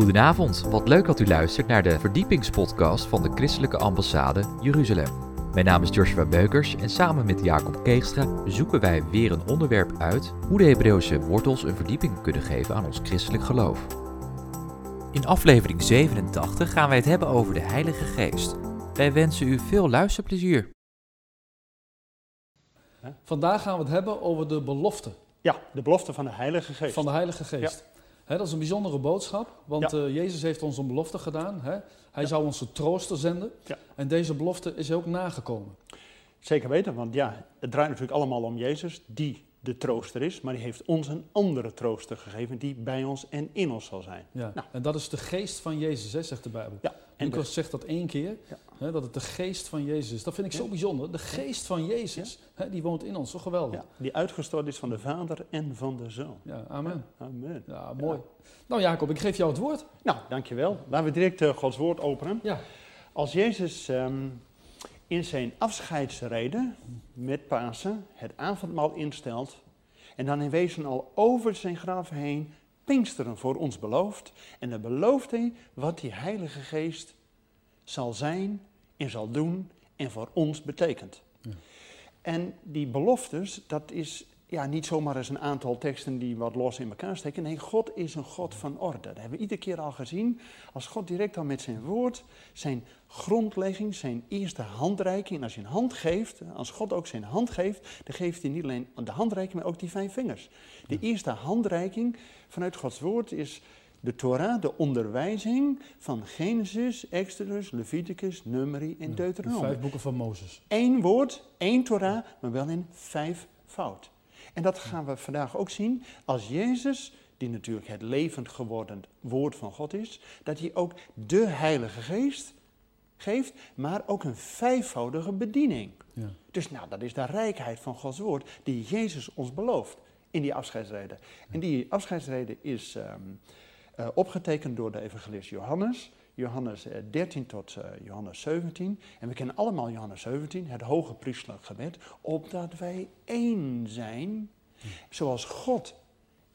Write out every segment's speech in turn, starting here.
Goedenavond, wat leuk dat u luistert naar de verdiepingspodcast van de Christelijke Ambassade Jeruzalem. Mijn naam is Joshua Beukers en samen met Jacob Keegstra zoeken wij weer een onderwerp uit hoe de Hebreeuwse wortels een verdieping kunnen geven aan ons christelijk geloof. In aflevering 87 gaan wij het hebben over de Heilige Geest. Wij wensen u veel luisterplezier. Vandaag gaan we het hebben over de belofte Ja, de belofte van de Heilige Geest. van de Heilige Geest. Dat is een bijzondere boodschap, want Ja. eh, Jezus heeft ons een belofte gedaan. Hè? Hij zou ons de trooster zenden. Ja. En deze belofte is ook nagekomen. Zeker weten, want ja, het draait natuurlijk allemaal om Jezus, die de trooster is, maar die heeft ons een andere trooster gegeven die bij ons en in ons zal zijn. Ja. Nou. En dat is de geest van Jezus, hè, zegt de Bijbel. Ja, en Lucas zegt dat één keer, Ja. hè, dat het de geest van Jezus is. Dat vind ik zo bijzonder. De geest van Jezus, hè, die woont in ons. Zo geweldig. die uitgestort is van de Vader en van de Zoon. Ja, amen. Amen. Ja, mooi. Nou Jacob, ik geef jou het woord. Nou, dankjewel. Laten we direct eh, Gods woord openen. Ja. Als Jezus ehm, in zijn afscheidsreden met Pasen het avondmaal instelt en dan in wezen al over zijn graf heen Pinksteren voor ons belooft en dan belooft hij wat die Heilige Geest zal zijn en zal doen en voor ons betekent. Ja. En die beloftes, dat is ja, niet zomaar eens een aantal teksten die wat los in elkaar steken. Nee, God is een God van orde. Dat hebben we iedere keer al gezien. Als God direct al met zijn woord, zijn grondlegging, zijn eerste handreiking. En als je een hand geeft, als God ook zijn hand geeft, dan geeft hij niet alleen de handreiking, maar ook die vijf vingers. De eerste handreiking vanuit Gods woord is de Torah, de onderwijzing van Genesis, Exodus, Leviticus, Numeri en De Deuteronomie. vijf boeken van Mozes. Eén woord, één Torah, maar wel in vijf fout. En dat gaan we vandaag ook zien als Jezus, die natuurlijk het levend geworden woord van God is, dat hij ook de Heilige Geest geeft, maar ook een vijfvoudige bediening. Ja. Dus nou, dat is de rijkheid van Gods woord die Jezus ons belooft in die afscheidsreden. En die afscheidsreden is ehm, eh, opgetekend door de evangelist Johannes. Johannes eh, 13 tot eh, Johannes 17. En we kennen allemaal Johannes 17, het hoge priestelijk gebed. Opdat wij één zijn, zoals God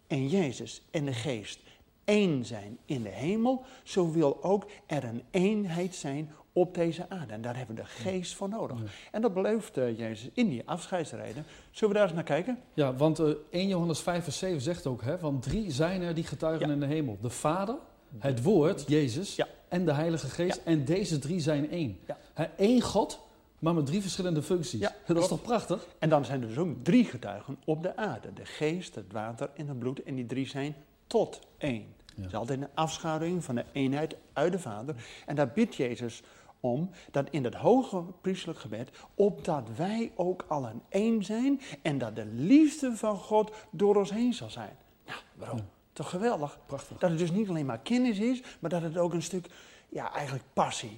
en Jezus en de Geest één zijn in de hemel. Zo wil ook er een eenheid zijn op deze aarde. En daar hebben we de Geest voor nodig. Ja. En dat belooft eh, Jezus in die afscheidsreden. Zullen we daar eens naar kijken? Ja, want eh 1 Johannes 5 vers 7 zegt ook, hè, van drie zijn er die getuigen Ja. in de hemel. De Vader, het Woord, Jezus Ja. en de Heilige Geest. En deze drie zijn één. Hè, één God, maar met drie verschillende functies. Ja, dat is toch prachtig? En dan zijn er dus ook drie getuigen op de aarde. De geest, het water en het bloed. En die drie zijn tot één. Dat is altijd een afschaduwing van de eenheid uit de Vader. En daar bidt Jezus om dat in het hoge priestelijk gebed, opdat wij ook allen één zijn en dat de liefde van God door ons heen zal zijn. Nou, waarom? Ja. Toch geweldig? Prachtig. Dat het dus niet alleen maar kennis is, maar dat het ook een stuk, ja, eigenlijk passie.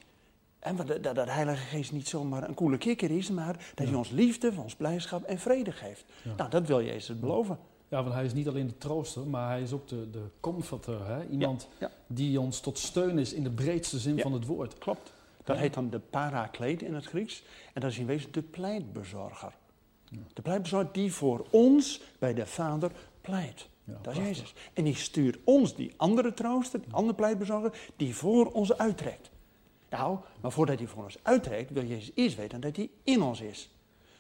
En dat, dat, Heilige Geest niet zomaar een koele kikker is, maar dat Ja. hij ons liefde, ons blijdschap en vrede geeft. Ja. Nou, dat wil Jezus beloven. Ja, want hij is niet alleen de trooster, maar hij is ook de, de comforter. Hè? Iemand ja. die ons tot steun is in de breedste zin Ja. van het woord. Klopt. Dat heet dan de parakleed in het Grieks. En dat is in wezen de pleitbezorger. De pleitbezorger die voor ons bij de Vader pleit. Ja, Dat is. Jezus. En die stuurt ons, die andere trooster, die andere pleitbezorger, die voor ons uittrekt. Nou, maar voordat hij voor ons uittrekt, wil Jezus eerst weten dat hij in ons is.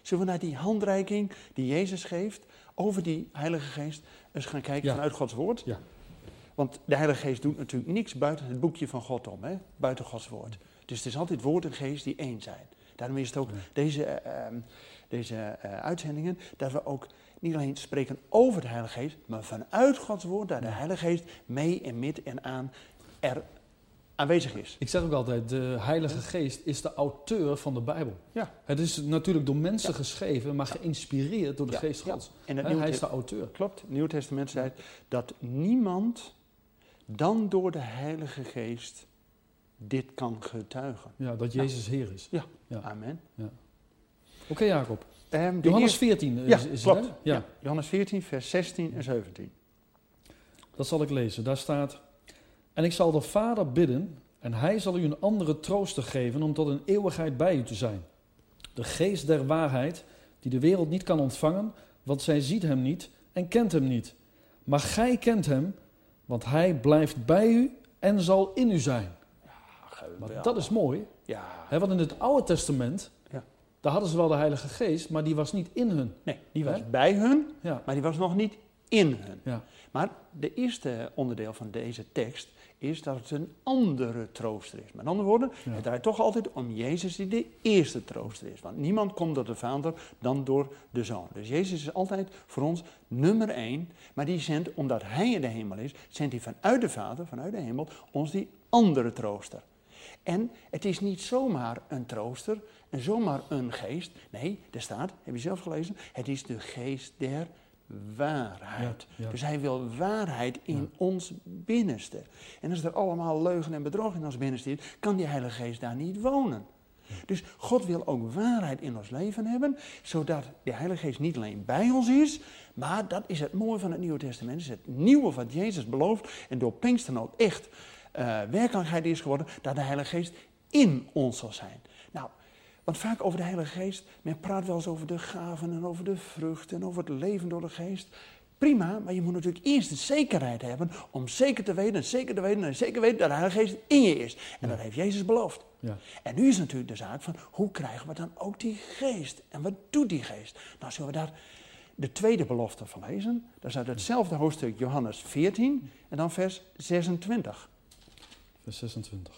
Zullen we naar die handreiking die Jezus geeft over die Heilige Geest eens gaan kijken Ja. vanuit Gods woord? Ja. Want de Heilige Geest doet natuurlijk niks buiten het boekje van God om, hè? buiten Gods woord. Dus het is altijd woord en geest die één zijn. Daarom is het ook Ja. deze, ehm, deze eh, uitzendingen, dat we ook niet alleen spreken over de Heilige Geest, maar vanuit Gods woord, dat de Ja. Heilige Geest mee en met en aan er aanwezig is. Ik zeg ook altijd, de Heilige Geest is de auteur van de Bijbel. Ja. Het is natuurlijk door mensen Ja. geschreven, maar geïnspireerd door de Ja, Geest ja. Gods. En Hè, Nieuwe hij is de auteur. Klopt, het Nieuw Testament zei dat niemand dan door de Heilige Geest dit kan getuigen. Ja, dat Jezus Heer is. Ja. Ja. Amen. Oké Jacob. Ehm, Johannes eerste- 14 is, Ja, is klopt. het, hè? Ja. Ja. Johannes 14, vers 16 en 17. Dat zal ik lezen. Daar staat: En ik zal de Vader bidden, en hij zal u een andere trooster geven om tot een eeuwigheid bij u te zijn. De geest der waarheid, die de wereld niet kan ontvangen, want zij ziet hem niet en kent hem niet. Maar gij kent hem, want hij blijft bij u en zal in u zijn. Maar dat is mooi. Ja. Want in het Oude Testament, Ja. daar hadden ze wel de Heilige Geest, maar die was niet in hun. Nee, die was bij hun, Ja, maar die was nog niet in hun. ja, Maar de eerste onderdeel van deze tekst is dat het een andere trooster is. Met andere woorden, het draait toch altijd om Jezus die de eerste trooster is. Want niemand komt door de Vader dan door de Zoon. Dus Jezus is altijd voor ons nummer één. Maar die zendt, omdat Hij in de hemel is, zendt Hij vanuit de Vader, vanuit de hemel, ons die andere trooster. En het is niet zomaar een trooster en zomaar een geest. Nee, er staat, heb je zelf gelezen, het is de geest der waarheid. Ja, ja. Dus hij wil waarheid in ons binnenste. En als er allemaal leugen en bedrog in ons binnenste is, kan die Heilige Geest daar niet wonen. Dus God wil ook waarheid in ons leven hebben, zodat de Heilige Geest niet alleen bij ons is, maar dat is het mooie van het Nieuwe Testament, is het nieuwe wat Jezus belooft en door Pinksteren ook echt eh, werkelijkheid is geworden, dat de Heilige Geest in ons zal zijn. Nou, want vaak over de Heilige Geest, men praat wel eens over de gaven en over de vruchten en over het leven door de Geest. Prima, maar je moet natuurlijk eerst de zekerheid hebben om zeker te weten en zeker te weten en zeker weten dat de Heilige Geest in je is. En dat heeft Jezus beloofd. ja. En nu is natuurlijk de zaak van hoe krijgen we dan ook die geest? En wat doet die geest? Nou, zullen we daar de tweede belofte van lezen? Dat is uit hetzelfde hoofdstuk Johannes 14 en dan vers 26. Vers 26.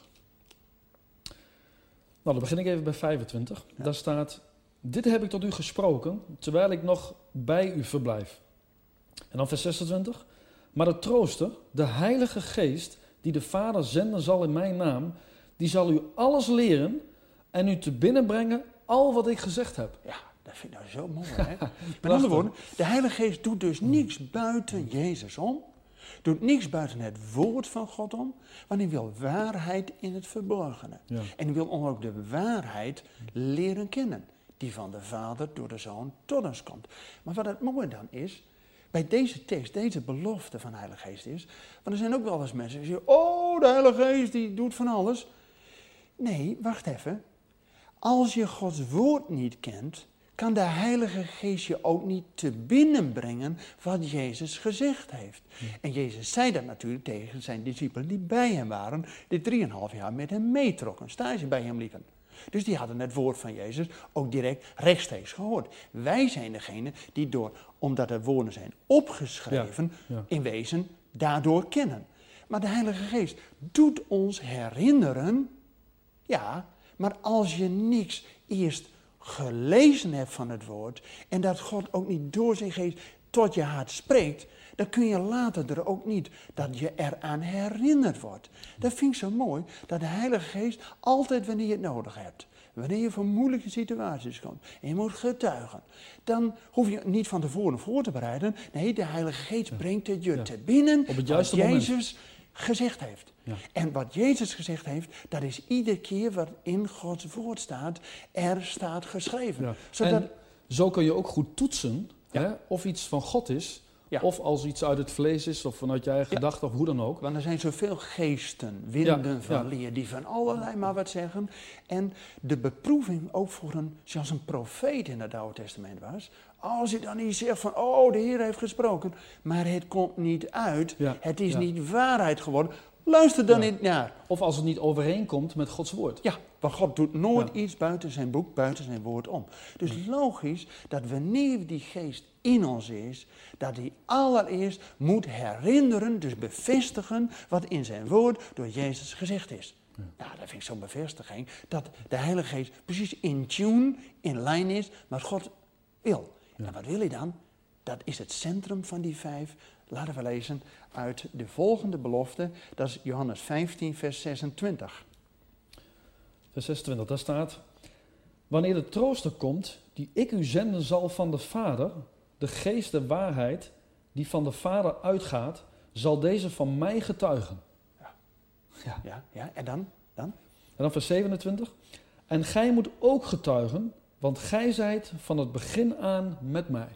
Nou, dan begin ik even bij 25. Ja. Daar staat, dit heb ik tot u gesproken, terwijl ik nog bij u verblijf. En dan vers 26. Maar de trooster, de heilige geest, die de Vader zenden zal in mijn naam, die zal u alles leren en u te binnenbrengen al wat ik gezegd heb. Ja, dat vind ik nou zo mooi. Hè? Met andere woorden, de Heilige Geest doet dus niks buiten Jezus om. Doet niks buiten het woord van God om. Want hij wil waarheid in het verborgene. Ja. En hij wil ons ook de waarheid leren kennen. Die van de Vader door de Zoon tot ons komt. Maar wat het mooie dan is, bij deze tekst, deze belofte van de Heilige Geest is. Want er zijn ook wel eens mensen die zeggen, oh de Heilige Geest die doet van alles. Nee, wacht even. Als je Gods woord niet kent, kan de Heilige Geest je ook niet te binnen brengen wat Jezus gezegd heeft. En Jezus zei dat natuurlijk tegen zijn discipelen die bij hem waren, die drieënhalf jaar met hem meetrokken, stage bij hem liepen. Dus die hadden het woord van Jezus ook direct rechtstreeks gehoord. Wij zijn degene die door, omdat er woorden zijn opgeschreven, Ja, ja. in wezen daardoor kennen. Maar de Heilige Geest doet ons herinneren ja, maar als je niks eerst gelezen hebt van het woord en dat God ook niet door zijn geest tot je hart spreekt, dan kun je later er ook niet dat je eraan herinnerd wordt. Dat vind ik zo mooi, dat de Heilige Geest altijd wanneer je het nodig hebt, wanneer je voor moeilijke situaties komt en je moet getuigen, dan hoef je niet van tevoren voor te bereiden. Nee, de Heilige Geest brengt het je Ja. te binnen Op het juiste wat moment. Gezegd heeft. Ja. En wat Jezus gezegd heeft, dat is iedere keer wat in Gods woord staat, er staat geschreven. Ja. Zodat, En zo kun je ook goed toetsen Ja. hè, of iets van God is, of als iets uit het vlees is, of vanuit je eigen gedachte, of hoe dan ook. want er zijn zoveel geesten, winden van leer, die van allerlei maar wat zeggen. En de beproeving ook voor een, zoals een profeet in het Oude Testament was. Als je dan niet zegt van, oh, de Heer heeft gesproken, maar het komt niet uit, Ja, het is ja. niet waarheid geworden, luister dan Ja. niet naar. Of als het niet overeenkomt met Gods woord. Ja, want God doet nooit iets buiten zijn boek, buiten zijn woord om. Dus logisch dat wanneer die geest in ons is, dat hij allereerst moet herinneren, dus bevestigen wat in zijn woord door Jezus gezegd is. Nou, dat vind ik zo'n bevestiging, dat de Heilige Geest precies in tune, in lijn is met God wil. En wat wil hij dan? Dat is het centrum van die vijf. Laten we lezen uit de volgende belofte, dat is Johannes 15, vers 26. Vers 26, daar staat: Wanneer de trooster komt, die ik u zenden zal van de Vader, de geest der waarheid, die van de Vader uitgaat, zal deze van mij getuigen. Ja. Ja. Ja, ja, en dan? dan? En dan vers 27. En gij moet ook getuigen, want gij zijt van het begin aan met mij.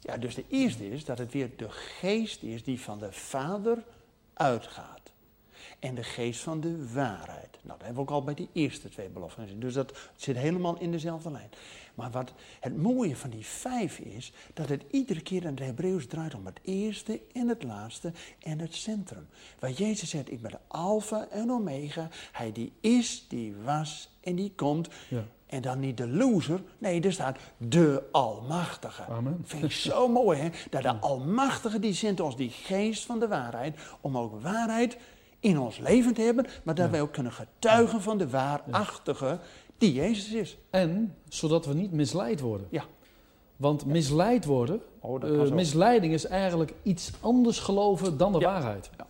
Ja, dus de eerste is dat het weer de geest is die van de Vader uitgaat. En de geest van de waarheid. Nou, dat hebben we ook al bij die eerste twee beloften gezien. Dus dat zit helemaal in dezelfde lijn. Maar wat het mooie van die vijf is, dat het iedere keer in het Hebreeuws draait om het eerste en het laatste en het centrum. Waar Jezus zegt, ik ben de alfa en omega, hij die is, die was en die komt. Ja. En dan niet de loser, nee, er staat de Almachtige. Amen. Vind ik zo mooi, hè? Dat de Almachtige die zendt ons die geest van de waarheid, om ook waarheid in ons leven te hebben, maar dat wij ook kunnen getuigen van de waarachtige die Jezus is. En zodat we niet misleid worden. Ja. Want misleid worden, Oh, eh, misleiding is eigenlijk iets anders geloven dan de Ja. waarheid. Ja.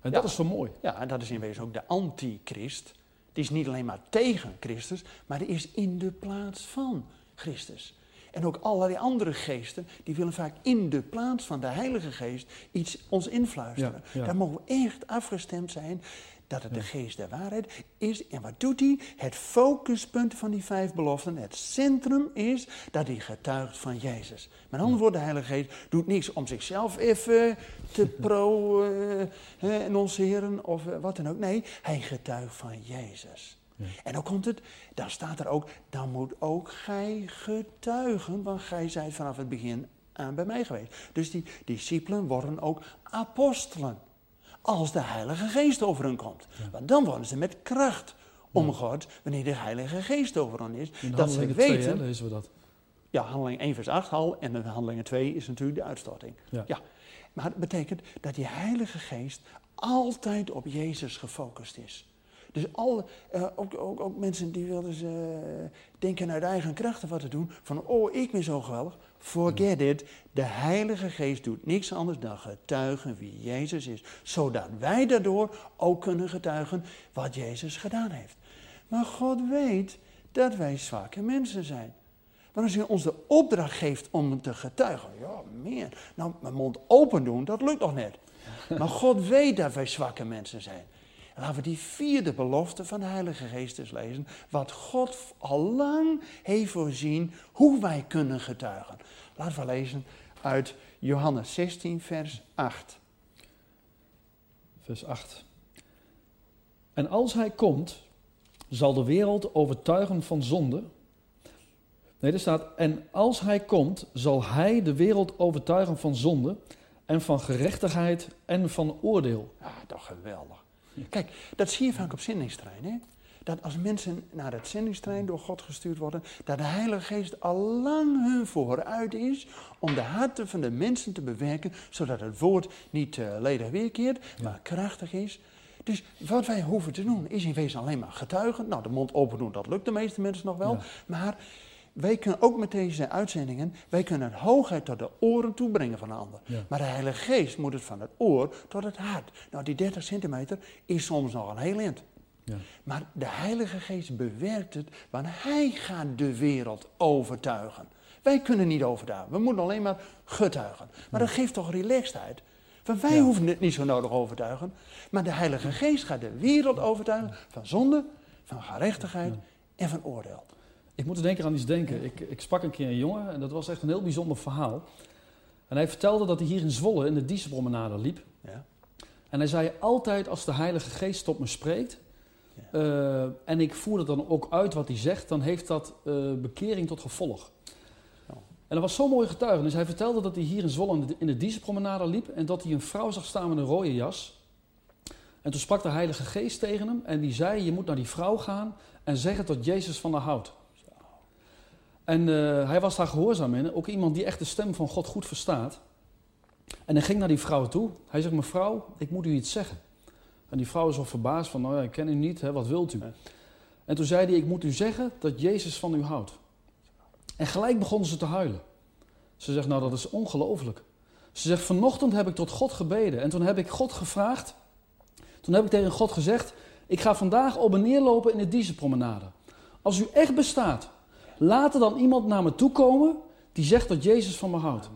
En dat is zo mooi. Ja, en dat is in wezen ook de antichrist. Die is niet alleen maar tegen Christus, maar die is in de plaats van Christus. En ook allerlei andere geesten, die willen vaak in de plaats van de Heilige Geest iets ons influisteren. Ja, ja. Daar mogen we echt afgestemd zijn dat het de geest der waarheid is. En wat doet hij? Het focuspunt van die vijf beloften, het centrum is dat hij getuigt van Jezus. Met andere woorden, de Heilige Geest doet niks om zichzelf even te pro-enunciëren of eh, wat dan ook. Nee, hij getuigt van Jezus. Ja. En dan komt het, dan staat er ook, dan moet ook gij getuigen, want gij zijt vanaf het begin aan bij mij geweest. Dus die discipelen worden ook apostelen. Als de Heilige Geest over hen komt. Want dan worden ze met kracht omgord wanneer de Heilige Geest over hen is. In dat ze Handelingen 2 hè, weten, lezen we dat. ja, handeling 1 vers 8 al en in handelingen 2 is natuurlijk de uitstorting. Ja. Maar het betekent dat die Heilige Geest altijd op Jezus gefocust is. Dus al, eh, ook, ook, ook mensen die wilden ze eh, denken uit eigen krachten wat te doen. Van, oh, ik ben zo geweldig. Forget it. De Heilige Geest doet niks anders dan getuigen wie Jezus is. Zodat wij daardoor ook kunnen getuigen wat Jezus gedaan heeft. Maar God weet dat wij zwakke mensen zijn. Maar als hij ons de opdracht geeft om te getuigen, ja, meer. Nou, mijn mond open doen, dat lukt nog net. Maar God weet dat wij zwakke mensen zijn. En laten we die vierde belofte van de Heilige Geest eens lezen. Wat God al lang heeft voorzien hoe wij kunnen getuigen. Laten we lezen uit Johannes 16, vers 8. Vers 8. En als hij komt, zal de wereld overtuigen van zonde. Nee, er staat, en als hij komt, zal hij de wereld overtuigen van zonde en van gerechtigheid en van oordeel. Ja, toch geweldig. Kijk, dat zie je vaak op zendingsterrein. Hè? Dat als mensen naar het zendingsterrein door God gestuurd worden, dat de Heilige Geest al lang hun vooruit is om de harten van de mensen te bewerken, zodat het woord niet uh, ledig weerkeert, maar krachtig is. Dus wat wij hoeven te doen, is in wezen alleen maar getuigen. Nou, de mond open doen, dat lukt de meeste mensen nog wel. Ja. Maar wij kunnen ook met deze uitzendingen, wij kunnen het hoogheid tot de oren toebrengen van een ander. Ja. Maar de Heilige Geest moet het van het oor tot het hart. Nou, die 30 centimeter is soms nog een heel eind. Ja. Maar de Heilige Geest bewerkt het, want Hij gaat de wereld overtuigen. Wij kunnen niet overtuigen, we moeten alleen maar getuigen. Maar dat geeft toch relaxedheid. Want wij Ja. hoeven het niet zo nodig overtuigen. Maar de Heilige Geest gaat de wereld overtuigen van zonde, van gerechtigheid en van oordeel. Ik moet er denken aan iets denken. Ik, ik sprak een keer een jongen en dat was echt een heel bijzonder verhaal. En hij vertelde dat hij hier in Zwolle in de Dieselpromenade liep. Ja? En hij zei altijd als de Heilige Geest tot me spreekt, eh, en ik voer het dan ook uit wat hij zegt, dan heeft dat eh, bekering tot gevolg. Oh. En dat was zo'n mooie getuigenis. Hij vertelde dat hij hier in Zwolle in de, in de Dieselpromenade liep en dat hij een vrouw zag staan met een rode jas. En toen sprak de Heilige Geest tegen hem en die zei, je moet naar die vrouw gaan en zeggen dat Jezus van haar houdt. En eh, hij was daar gehoorzaam in, ook iemand die echt de stem van God goed verstaat. En hij ging naar die vrouw toe. Hij zegt, mevrouw, ik moet u iets zeggen. En die vrouw is al verbaasd van, nou ja, ik ken u niet, hè, wat wilt u? Ja. En toen zei hij, ik moet u zeggen dat Jezus van u houdt. En gelijk begonnen ze te huilen. Ze zegt, nou dat is ongelooflijk. Ze zegt, vanochtend heb ik tot God gebeden. En toen heb ik God gevraagd. Toen heb ik tegen God gezegd, ik ga vandaag op en neer lopen in de Dieselpromenade. Als u echt bestaat, laat er dan iemand naar me toe komen die zegt dat Jezus van me houdt.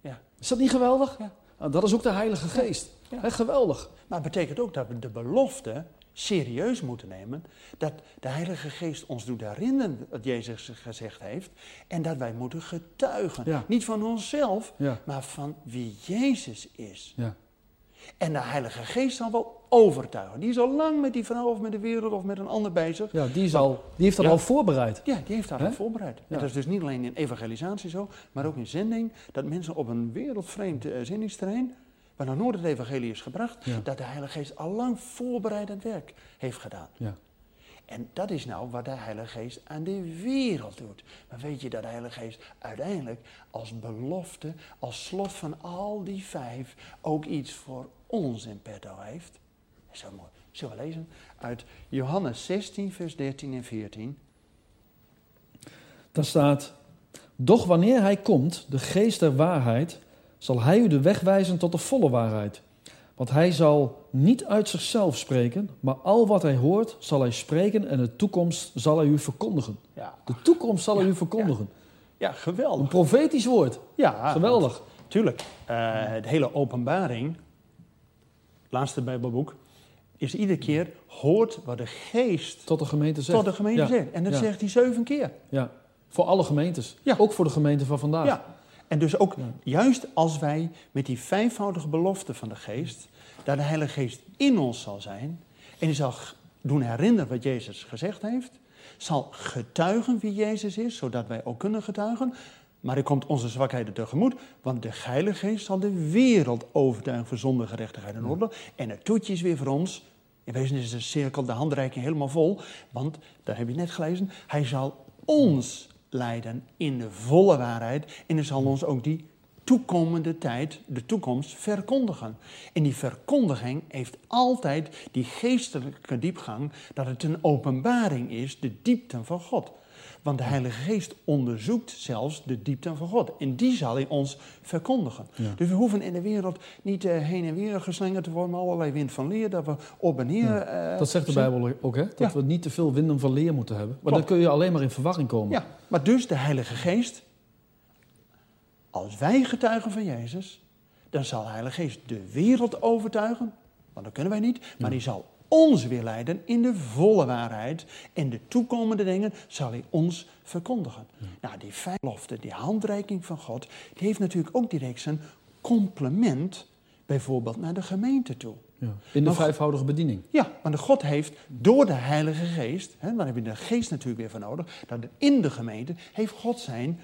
Ja. Is dat niet geweldig? Ja. Nou, dat is ook de Heilige Geest. Ja. Geweldig. Maar het betekent ook dat we de belofte serieus moeten nemen. Dat de Heilige Geest ons doet herinneren wat Jezus gezegd heeft. En dat wij moeten getuigen. Ja. Niet van onszelf, maar van wie Jezus is. ja, En de Heilige Geest zal wel overtuigen. Die is al lang met die vrouw of met de wereld of met een ander bezig. Ja, die, is al, die heeft dat Ja. al voorbereid. Ja, die heeft Hè? al voorbereid. En dat is dus niet alleen in evangelisatie zo, maar ook in zending. Dat mensen op een wereldvreemd eh, zendingsterrein, waar nog nooit het evangelie is gebracht, Ja. dat de Heilige Geest al lang voorbereidend werk heeft gedaan. Ja. En dat is nou wat de Heilige Geest aan de wereld doet. Maar weet je dat de Heilige Geest uiteindelijk als belofte, als slot van al die vijf, ook iets voor ons in petto heeft? Dat is zo mooi. Zullen we lezen? Uit Johannes 16, vers 13 en 14. Daar staat: Doch wanneer hij komt, de geest der waarheid, zal hij u de weg wijzen tot de volle waarheid. Want hij zal niet uit zichzelf spreken, maar al wat hij hoort, zal hij spreken en de toekomst zal hij u verkondigen. Ja, De toekomst zal hij u verkondigen. ja Een geweldig. profetisch woord. Ja, Geweldig. want, tuurlijk. eh, het hele openbaring, laatste Bijbelboek, is iedere keer hoort wat de geest Tot de gemeente zegt. tot de gemeente Ja. zegt. En dat Ja. zegt hij zeven keer. Ja. Voor alle gemeentes. Ja. Ook voor de gemeente van vandaag. Ja. En dus ook juist als wij met die vijfvoudige belofte van de geest, dat de Heilige Geest in ons zal zijn en die zal doen herinneren wat Jezus gezegd heeft, zal getuigen wie Jezus is, zodat wij ook kunnen getuigen. Maar er komt onze zwakheden tegemoet, want de Heilige Geest zal de wereld overtuigen voor zonde, gerechtigheid en orde. En het toetje is weer voor ons. In wezen is de cirkel, de handreiking helemaal vol, want, daar heb je net gelezen, hij zal ons leiden in de volle waarheid. En hij zal ons ook die toekomende tijd, de toekomst, verkondigen. En die verkondiging heeft altijd die geestelijke diepgang, dat het een openbaring is, de diepten van God. Want de Heilige Geest onderzoekt zelfs de diepten van God. En die zal hij ons verkondigen. Ja. Dus we hoeven in de wereld niet eh, heen en weer geslingerd te worden met allerlei wind van leer, dat we op en neer. eh, Dat zegt de. Bijbel ook, hè? Dat we niet te veel winden van leer moeten hebben. Want Klopt. dan kun je alleen maar in verwarring komen. Ja, maar dus de Heilige Geest, als wij getuigen van Jezus, dan zal de Heilige Geest de wereld overtuigen, want dat kunnen wij niet, maar die zal ons weer leiden in de volle waarheid en de toekomende dingen zal hij ons verkondigen. Nou, die vijflofte, die handreiking van God, die heeft natuurlijk ook direct zijn complement, bijvoorbeeld naar de gemeente toe. Ja. In de Maar- vijfvoudige bediening. Ja, want de God heeft door de Heilige Geest, hè, daar heb je de Geest natuurlijk weer voor nodig, dat in de gemeente heeft God zijn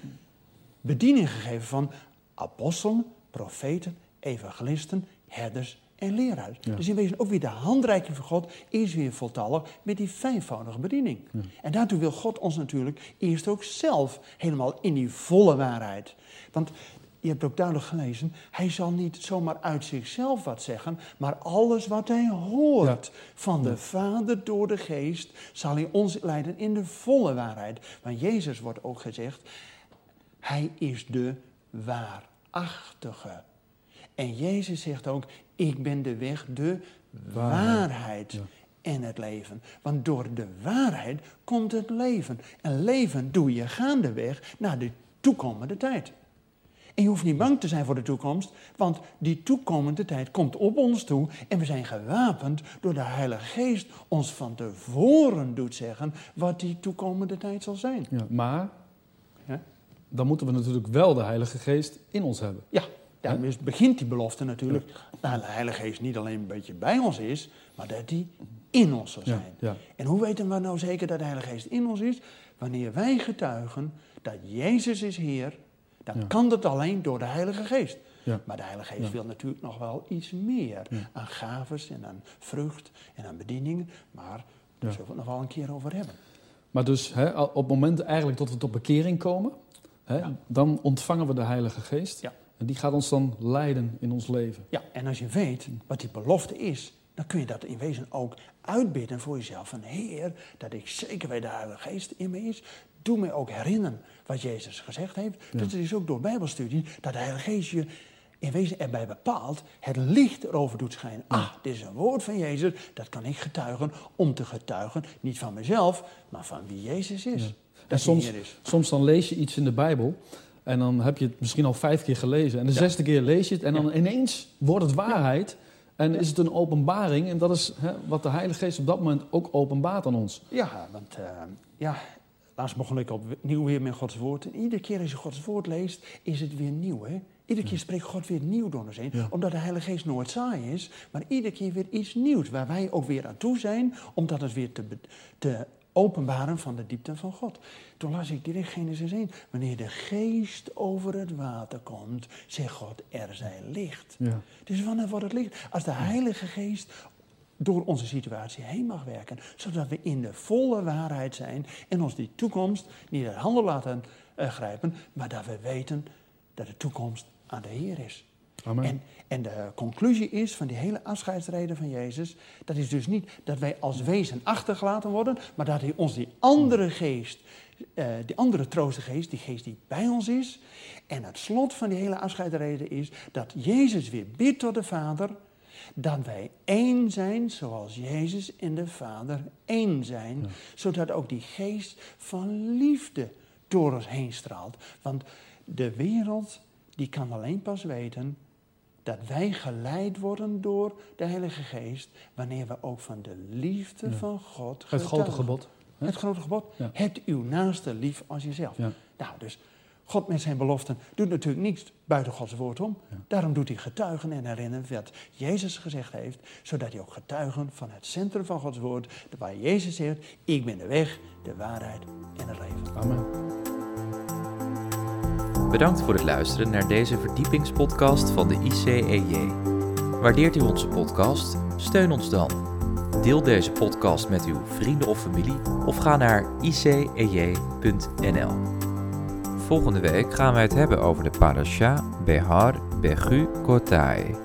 bediening gegeven van apostelen, profeten, evangelisten, herders en leraars. Ja. Dus in wezen ook weer de handreiking van God is weer voltallig met die vijfvoudige bediening. En daartoe wil God ons natuurlijk eerst ook zelf helemaal in die volle waarheid. Want je hebt ook duidelijk gelezen, hij zal niet zomaar uit zichzelf wat zeggen, maar alles wat hij hoort van de Vader door de Geest, zal hij ons leiden in de volle waarheid. Want Jezus wordt ook gezegd, hij is de waarachtige. En Jezus zegt ook, ik ben de weg, de waarheid Ja. en het leven. Want door de waarheid komt het leven. En leven doe je gaandeweg naar de toekomende tijd. En je hoeft niet bang te zijn voor de toekomst, want die toekomende tijd komt op ons toe en we zijn gewapend door de Heilige Geest ons van tevoren doet zeggen wat die toekomende tijd zal zijn. Ja. Maar Ja? dan moeten we natuurlijk wel de Heilige Geest in ons hebben. Ja, daarmee begint die belofte natuurlijk. Dat de Heilige Geest niet alleen een beetje bij ons is, maar dat die in ons zal Ja. zijn. Ja. En hoe weten we nou zeker dat de Heilige Geest in ons is? Wanneer wij getuigen dat Jezus is Heer, dan Ja. kan dat alleen door de Heilige Geest. Ja. Maar de Heilige Geest Ja. wil natuurlijk nog wel iets meer Ja. aan gaves en aan vrucht en aan bedieningen. Maar daar Ja. zullen we het nog wel een keer over hebben. Maar dus hè, op het moment eigenlijk dat we tot bekering komen, hè, Ja. dan ontvangen we de Heilige Geest. Ja. En die gaat ons dan leiden in ons leven. Ja, en als je weet wat die belofte is, dan kun je dat in wezen ook uitbidden voor jezelf. Van Heer, dat ik zeker weet de Heilige Geest in me is. Doe mij ook herinneren wat Jezus gezegd heeft. Ja. Dus is ook door Bijbelstudie dat de Heilige Geest je in wezen erbij bepaalt, het licht erover doet schijnen. Ah, dit is een woord van Jezus, dat kan ik getuigen om te getuigen, niet van mezelf, maar van wie Jezus is. Ja. Dat En soms, is. soms dan lees je iets in de Bijbel en dan heb je het misschien al vijf keer gelezen. En de Ja. zesde keer lees je het en dan Ja. ineens wordt het waarheid. En is het een openbaring. En dat is hè, wat de Heilige Geest op dat moment ook openbaart aan ons. Ja, want eh, ja, laatst begon ik opnieuw weer met Gods woord. En iedere keer als je Gods woord leest, is het weer nieuw. Hè? Iedere keer spreekt God weer nieuw door ons heen. Ja. Omdat de Heilige Geest nooit saai is. Maar iedere keer weer iets nieuws. Waar wij ook weer aan toe zijn. Om dat het weer te, te openbaren van de diepte van God. Toen las ik direct Genesis 1. Wanneer de geest over het water komt. Zegt God, er zij licht. Ja. Dus wanneer wordt het licht? Als de Heilige Geest door onze situatie heen mag werken. Zodat we in de volle waarheid zijn. En ons die toekomst niet uit handen laten eh, grijpen. Maar dat we weten dat de toekomst aan de Heer is. Amen. En, en de conclusie is van die hele afscheidsreden van Jezus, dat is dus niet dat wij als wezen achtergelaten worden, maar dat hij ons die andere geest, eh, die andere troostengeest, die geest die bij ons is. En het slot van die hele afscheidsreden is dat Jezus weer bidt tot de Vader, dat wij één zijn zoals Jezus en de Vader één zijn, Ja. zodat ook die geest van liefde door ons heen straalt. Want de wereld die kan alleen pas weten dat wij geleid worden door de Heilige Geest wanneer we ook van de liefde Ja. van God Het grote getuigen. gebod. hè? Het grote gebod. Ja. Uw naaste lief als jezelf. Ja. Nou, dus God met zijn beloften doet natuurlijk niets buiten Gods woord om. Daarom doet hij getuigen en herinneren wat Jezus gezegd heeft. Zodat hij ook getuigen van het centrum van Gods woord. Waar Jezus zegt, ik ben de weg, de waarheid en het leven. Amen. Bedankt voor het luisteren naar deze verdiepingspodcast van de ICEJ. Waardeert u onze podcast? Steun ons dan. Deel deze podcast met uw vrienden of familie of ga naar icej.nl. Volgende week gaan wij het hebben over de parasha Behar Begu Kotai.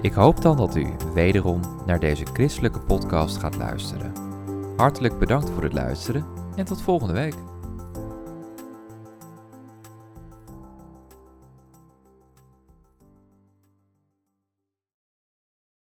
Ik hoop dan dat u wederom naar deze christelijke podcast gaat luisteren. Hartelijk bedankt voor het luisteren en tot volgende week.